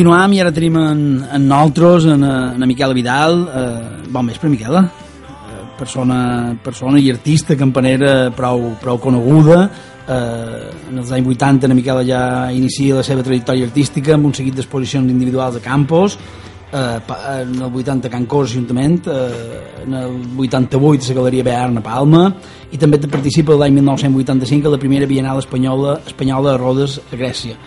continuam i ara tenim en, en nosaltres, en, en Miquel Vidal. Eh, bon vespre, Miquela. Eh, persona, persona i artista campanera prou, prou coneguda. Eh, en els anys 80 en Miquela ja inicia la seva trajectòria artística amb un seguit d'exposicions individuals a campos, eh, en el 80 a Can Cos Ajuntament, eh, en el 88 a la Galeria Bearn a Palma i també participa l'any 1985 a la primera Bienal Espanyola, Espanyola a Rodes a Grècia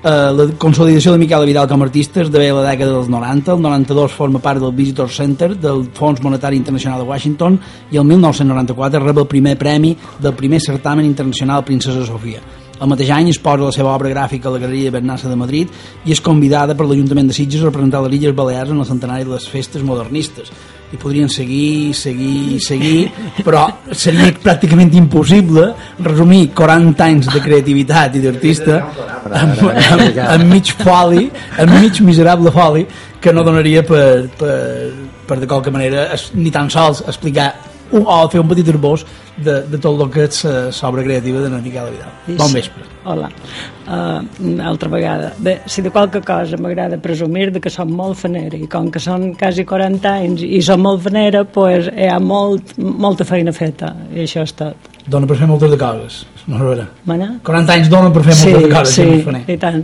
Uh, la consolidació de Miquel Vidal com a artista és de la dècada dels 90. El 92 forma part del Visitor Center del Fons Monetari Internacional de Washington i el 1994 rep el primer premi del primer certamen internacional Princesa Sofia. El mateix any es posa la seva obra gràfica a la Galeria Bernassa de Madrid i és convidada per l'Ajuntament de Sitges a representar les Illes Balears en el centenari de les festes modernistes i podrien seguir, seguir, seguir, però seria pràcticament impossible resumir 40 anys de creativitat i d'artista amb, amb, amb mig foli, amb mig miserable foli, que no donaria per, per, per de qualque manera ni tan sols explicar o fer un petit herbós de, de tot el que és l'obra creativa de Miquel Vidal. Bon vespre. Hola. Uh, una altra vegada. Bé, si de qualque cosa m'agrada presumir de que som molt fanera i com que són quasi 40 anys i som molt fanera, pues, hi ha molt, molta feina feta i això és tot. Dona per fer moltes de coses, no és Mana? 40 anys dona per fer sí, moltes de coses. Sí, i tant.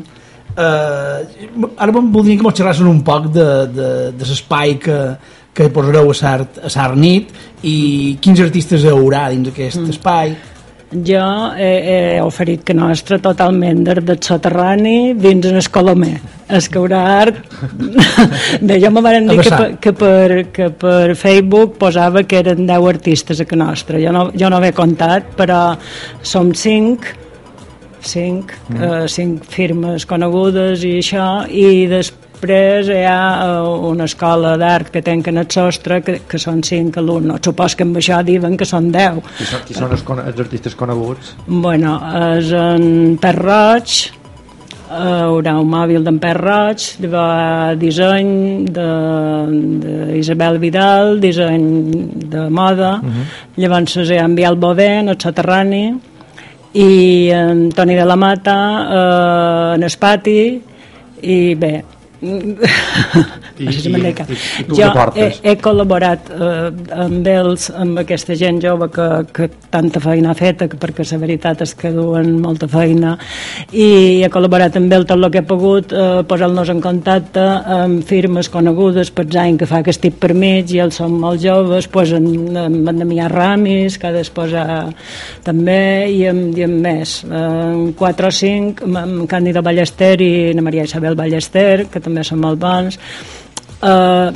Uh, ara voldria que mos xerrassin un poc de, de, de l'espai que, que posareu a Sart, a Sart nit i quins artistes hi haurà dins aquest mm. espai? Jo he, he oferit que nostre totalment des del soterrani dins el Colomer es que haurà art. Bé, jo me van dir que per, que, per, que per Facebook posava que eren 10 artistes a que nostra jo no, jo no he comptat però som 5 cinc, mm. eh, cinc firmes conegudes i això, i després Després hi ha eh, una escola d'art que tanquen el sostre que, que són cinc alumnes. Supos que amb això diuen que són deu. Qui són, qui són els, els artistes coneguts? Bueno, és en Per Roig, hi haurà un mòbil d'en Per Roig, llavors disseny d'Isabel Vidal, disseny de moda, uh mhm. -huh. llavors hi ha en Biel Bovent, el soterrani, i en Toni de la Mata, eh, en Espati, i bé, I, i, i, i jo he, he col·laborat eh, amb ells, amb aquesta gent jove que, que tanta feina ha fet perquè la veritat és que duen molta feina i he col·laborat amb ells tot el que he pogut eh, posar-nos en contacte amb firmes conegudes per any que fa que estic per mig i ells són molt joves pues en, en, en Damià Ramis que ha d'exposar també i amb, i amb més. En 4 o 5 amb Càndida Ballester i Maria Isabel Ballester que també són molt bons. Eh,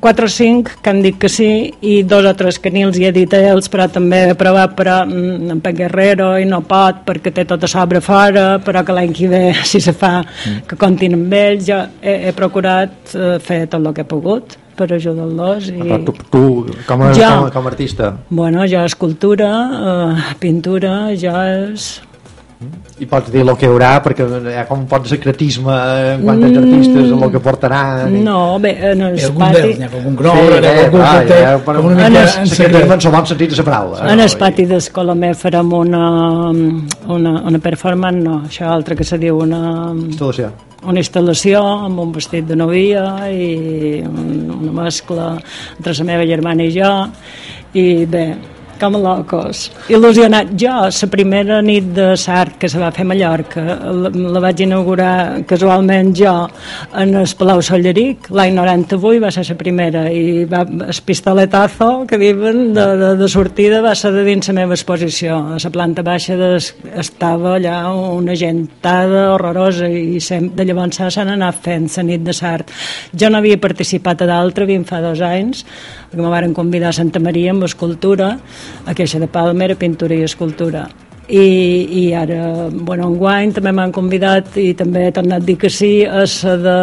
4 o 5 que han dit que sí i dos o tres que ni els hi he dit a ells però també he provat però mm, en Pep Guerrero i no pot perquè té tota sobre fora però que l'any que ve si se fa mm. que comptin amb ells jo he, he procurat uh, fer tot el que he pogut per ajudar-los i... Però tu, tu com, a, jo, com, a, com a artista? Bueno, jo escultura uh, pintura jo és i pots dir el que hi haurà perquè hi ha com un pot secretisme en quant als artistes el que portarà no, bé, en el pati hi ha algun gros, sí, ha algun una mica secretisme en bon sentit de la paraula en el pati d'Escolomé farem una, una, una performance no, això altre que se diu una instal·lació. una instal·lació amb un vestit de novia i una mescla entre la meva germana i jo. I bé, com locos. Il·lusionat. Jo, la primera nit de Sart que se va fer a Mallorca, la, la vaig inaugurar casualment jo en el Palau Solleric, l'any 98 va ser la primera, i va, el pistoletazo que diuen de, de, de sortida va ser de dins la meva exposició. A la planta baixa des, estava allà una gentada horrorosa i sem, de llavors s'han anat fent la nit de Sart. Jo no havia participat a d'altre, havia fa dos anys, que me varen convidar a Santa Maria amb escultura, a Queixa de Palma era pintura i escultura i, i ara, bueno, en guany també m'han convidat i també he tornat a dir que sí a la de,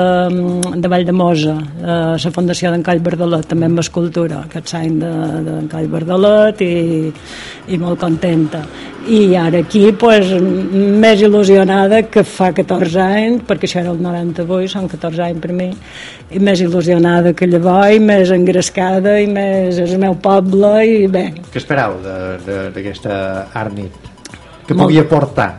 de Vall de Mosa a la Fundació d'en Call Verdalet també amb escultura, aquest any d'en de, Call Verdalet i, i molt contenta i ara aquí pues, més il·lusionada que fa 14 anys perquè això era el 98, són 14 anys per mi i més il·lusionada que llavors i més engrescada i més el meu poble i bé Què esperau d'aquesta Arnit? Que pugui aportar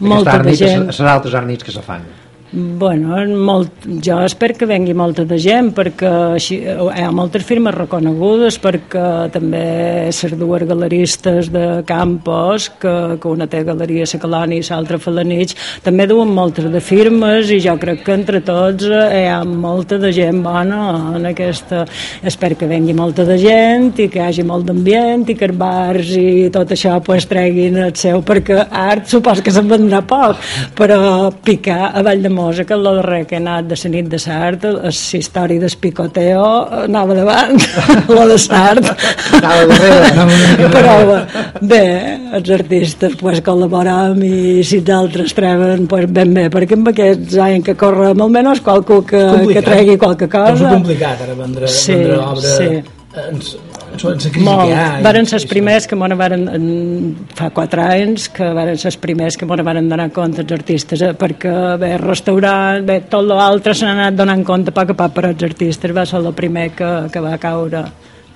molta de gent. les altres arnits que se fan Bueno, molt, jo espero que vengui molta de gent perquè així, hi ha moltes firmes reconegudes perquè també les dues galeristes de Campos que, que una té Galeria La Colònia i l'altra Falanich també duen moltes de firmes i jo crec que entre tots hi ha molta de gent bona en aquesta. Espero que vengui molta de gent i que hi hagi molt d'ambient i que els bars i tot això pues, treguin el seu perquè art supos que se'n vendrà poc però picar a Vall de famosa que la darrera que he anat de la nit de Sart, la història del picoteo anava davant, la de Sart. Anava darrere. Però bé, els artistes pues, col·laboram i si els altres treuen pues, ben bé, perquè amb aquests anys que corre almenys qualcú que, que tregui qualque cosa. És complicat ara vendre, sí, vendre obra. Sí. Ens, Molt. ha. Varen ser els primers que m'ho varen, en, fa quatre anys, que varen ser els primers que m'ho varen donar compte els artistes, eh? perquè bé, restaurant, bé, tot l'altre s'han anat donant compte poc a poc, però els artistes va ser el primer que, que va caure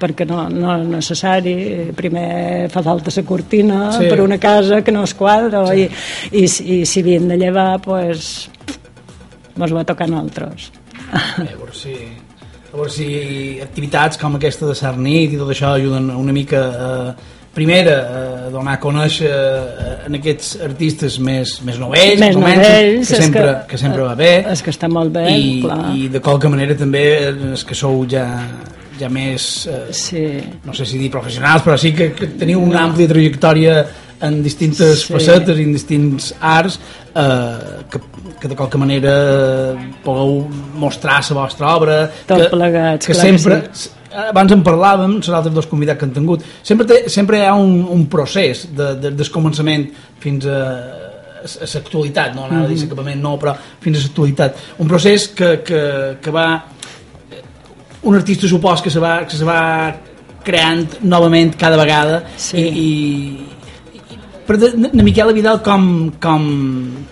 perquè no, no és necessari primer fa falta la cortina Sí. per una casa que no es quadra i, i, i si havien de llevar pues, mos va tocar a nosaltres veure a veure si activitats com aquesta de Sarnit i tot això ajuden una mica eh, primera a donar a conèixer eh, en aquests artistes més, més novells, Més comencen, novells, que, sempre, que- que, sempre va bé és que està molt bé, i, clar. i de qualque manera també és que sou ja, ja més eh, sí, no sé si dir professionals, però sí que, que teniu una àmplia trajectòria en distintes Sí. facetes i en distints arts eh, que, que de qualque manera pugueu mostrar la vostra obra Tot que, plegats, que clar que sempre abans en parlàvem, els altres dos convidats que han tingut sempre, té, sempre hi ha un, un procés de, de, des començament fins a a l'actualitat, no anava a dir l'acabament, no, però fins a l'actualitat. Un procés que, que, que va un artista supos que se va, que se va creant novament cada vegada Sí. i, i però de, de Miquel Vidal com, com,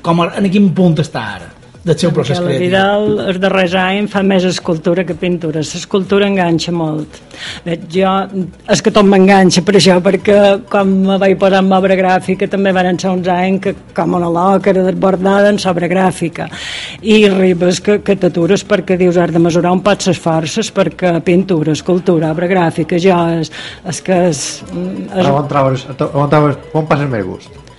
com en quin punt està ara del seu procés creatiu Vidal els darrers anys fa més escultura que pintura l'escultura enganxa molt Bé, jo, és que tot m'enganxa per això perquè quan me vaig posar en obra gràfica també van ser uns anys que com una loca era desbordada en obra gràfica i arribes que, que t'atures perquè dius has de mesurar un poc les forces perquè pintura, escultura, obra gràfica jo és, és que és, és, On trobes, on trobes, on passes més gust?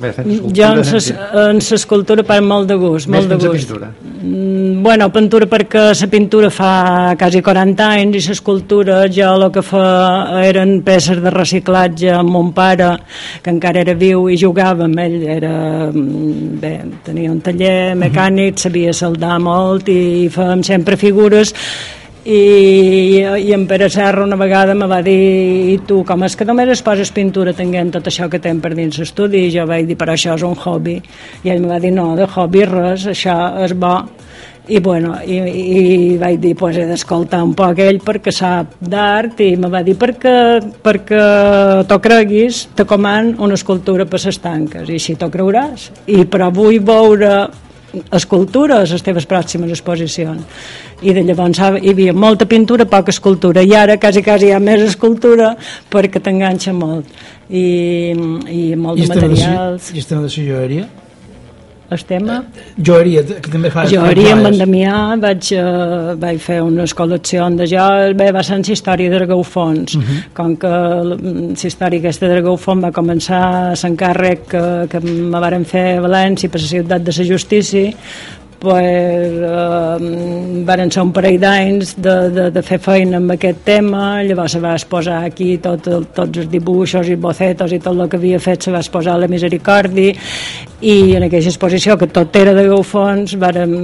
Bé, jo en ses- fent- en l'escultura per molt de gust Més molt de gust. pintura. Mm, Bueno, pintura perquè la pintura fa quasi 40 anys i l'escultura jo el que fa eren peces de reciclatge amb mon pare que encara era viu i jugava amb ell. Era, mm, bé, tenia un taller mecànic, sabia saldar molt i fèiem sempre figures i, i en Pere Serra una vegada me va dir i tu com és que només es poses pintura tenint tot això que tenen per dins l'estudi? I jo vaig dir però això és un hobby. I ell me va dir no, de hobby res això és bo. I bueno, i, i vaig dir pues he d'escoltar un poc ell perquè sap d'art. I me va dir perquè, perquè t'ho creguis te coman una escultura per les tanques i si t'ho creuràs. I però vull veure escultura a les teves pròximes exposicions. I de llavors hi havia molta pintura, poca escultura. I ara quasi, quasi hi ha més escultura perquè t'enganxa molt. I, i molt I de materials. I estem de joieria el tema joieria, que també fa jo fa haria amb en. Damià vaig, uh, vaig fer unes col·leccions de joies bé, va ser història de Gaufons uh Mhm. -huh. com que la història aquesta de Gaufons va començar a l'encàrrec que, que me varen fer a València per la ciutat de la justícia pues, eh, varen ser un parell d'anys de, de, de fer feina amb aquest tema, llavors se va exposar aquí tot, el- tots els dibuixos i bocetos i tot el que havia fet se va exposar a la Misericòrdia i en aquella exposició que tot era de gaufons vàrem,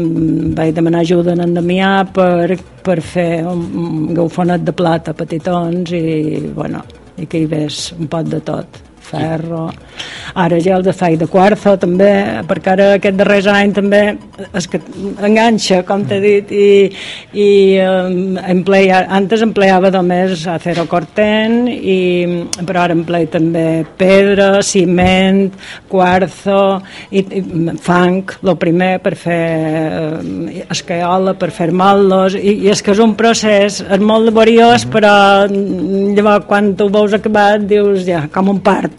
vaig demanar ajuda en Damià per, per fer un, un gaufonet de plata petitons i, bueno, i que hi ves un pot de tot ferro. Ara ja el de fai de quarzo també perquè ara aquest darrers any també és que enganxa com t'he dit i, i um, emplea, antes empleava només acero corten i, però ara emplea també pedra, ciment quarzo i, i fang el primer per fer eh, escaiola, per fer moldos i, i és que és un procés és molt laboriós però mm, llavors quan tu ho veus acabat dius ja com un part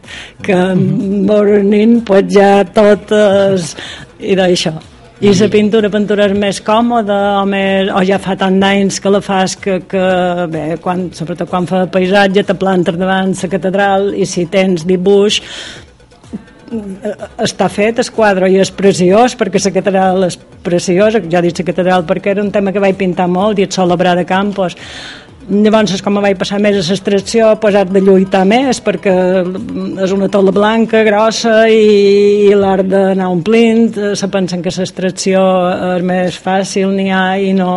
que morint pues ja tot és i d'això. I la pintura, pintura és més còmoda o, més, o ja fa tant d'anys que la fas que, que bé, quan, sobretot quan fa paisatge te plantes davant la catedral i si tens dibuix està fet el quadre i és preciós perquè la catedral és preciosa. Ja dic la catedral perquè era un tema que vaig pintar molt i et sol obrar de Campos llavors com vaig passar més a l'extracció pues, has de lluitar més perquè és una tola blanca grossa i, i l'has d'anar omplint. Se pensen que l'extracció és més fàcil n'hi ha i no.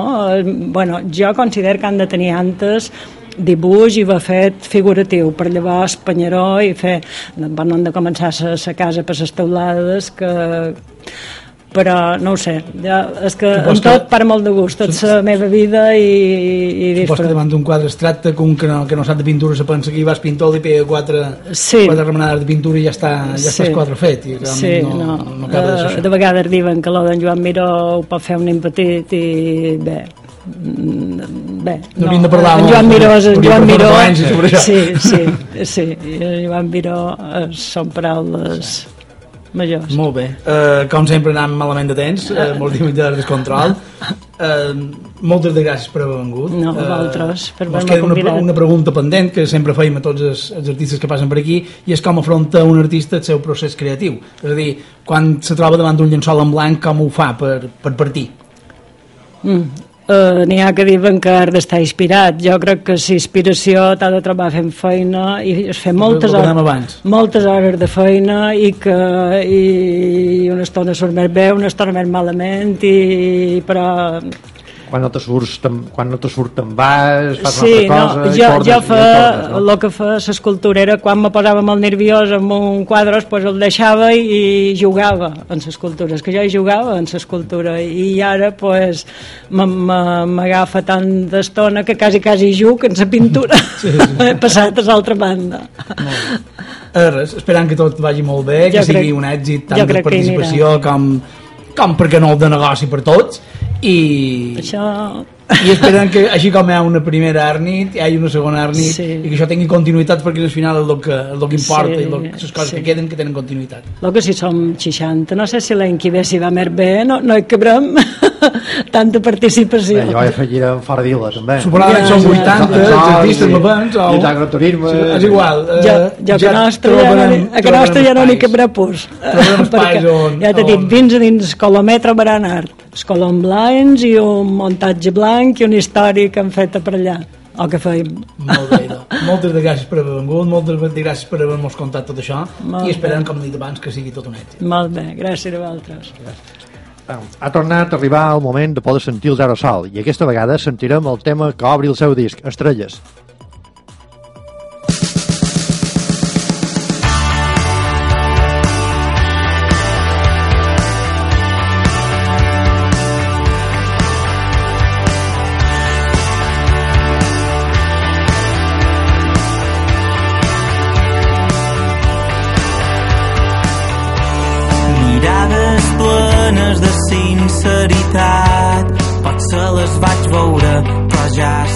Bueno, jo considero que han de tenir antes dibuix i va fet figuratiu per llavors Panyaró i fer bueno, han de començar a la casa per les teulades que però no ho sé, ja, és que en tot per molt de gust, tot la meva vida i, i. Suposo que davant d'un quadre estracte, com que no, que no sap de pintura, se pensa que hi vas pintor, li pega quatre, sí. quatre remenades de pintura i ja està, ja sí. està quadre fet. I sí, no, no, no acaba de, uh, de vegades diuen que l'Oden Joan Miró ho pot fer un nen petit i bé, bé, no, no de parlar en Joan Miró és en Joan Miró sí, sí, sí Joan Miró eh, són paraules majors. Molt bé, uh, com sempre anem malament de temps uh, molts límits de descontrol. Uh, moltes de gràcies per haver vengut. No, vosaltres, uh, per haver-me convidat una, una pregunta pendent que sempre feim a tots els, els artistes que passen per aquí i és com afronta un artista el seu procés creatiu. És a dir, quan se troba davant d'un llençol en blanc com ho fa per, per partir? Mm, Uh, N'hi ha que diuen que has d'estar inspirat. Jo crec que si inspiració t'ha de trobar fent feina i es fer moltes hores, moltes hores de feina i que i una estona surt més bé, una estona més malament i, però quan no te surts quan no te surt te'n vas fas sí, una altra cosa no, jo, tornes, jo fa, tornes, no? el que fa l'escultura era quan me posava molt nerviós amb un quadre pues el deixava i, i jugava en l'escultura. Que jo hi jugava en l'escultura i ara pues m'agafa tant d'estona que quasi quasi juc en la pintura. Sí, sí. he passat a l'altra banda. Eh, res, esperant que tot vagi molt bé jo que crec, sigui un èxit tant de participació com, com perquè no de negoci per tots i, això... i esperen que així com hi ha una primera Arnit hi hagi una segona Arnit sí. i que això tingui continuïtat perquè al final és el que, el que importa sí, i les coses sí. que queden que tenen continuïtat. El que si som 60 no sé si l'any que ve si va més bé no, no hi cabrem tanta participació. Bé, jo he afegit en Fardila també. Suposadament ja, són 80 ja, els artistes no vens o... i agroturisme sí, és igual eh, jo, jo que nostre ja, no, a que nostre ja no n'hi cabrà pus perquè ja t'he dit vins a dins Colometre Baranart escolons blancs i un muntatge blanc i una història que han fet per allà el que feim. Molt bé, no? moltes de gràcies per haver vengut, moltes de gràcies per haver-nos contat tot això Molt i esperem, bé. com he dit abans, que sigui tot un èxit. Molt bé, gràcies a vosaltres. Ha tornat a arribar el moment de poder sentir el Zero Sal i aquesta vegada sentirem el tema que obri el seu disc, Estrelles.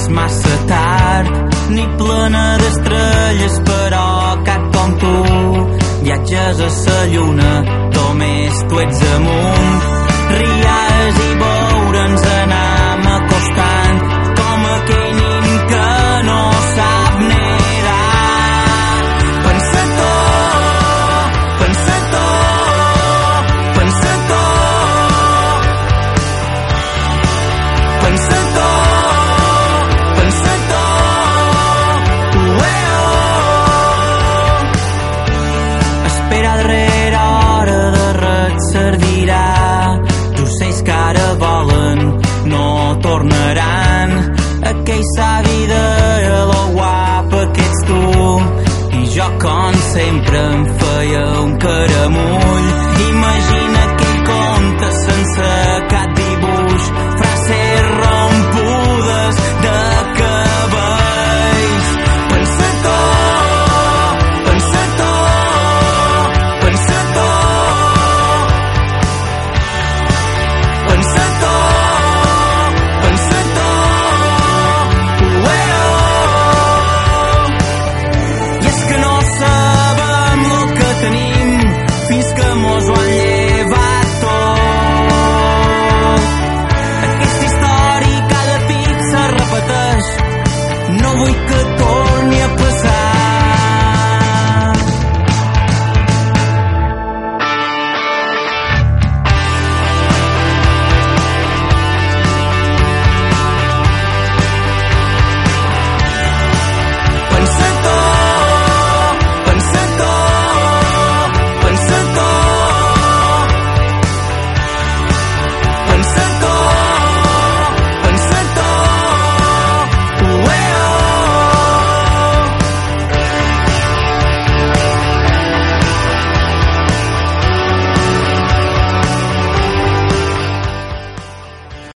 Massa tard ni plena d'estrelles però cap com tu viatges a la lluna només tu ets amunt. Riades i veure'ns anar y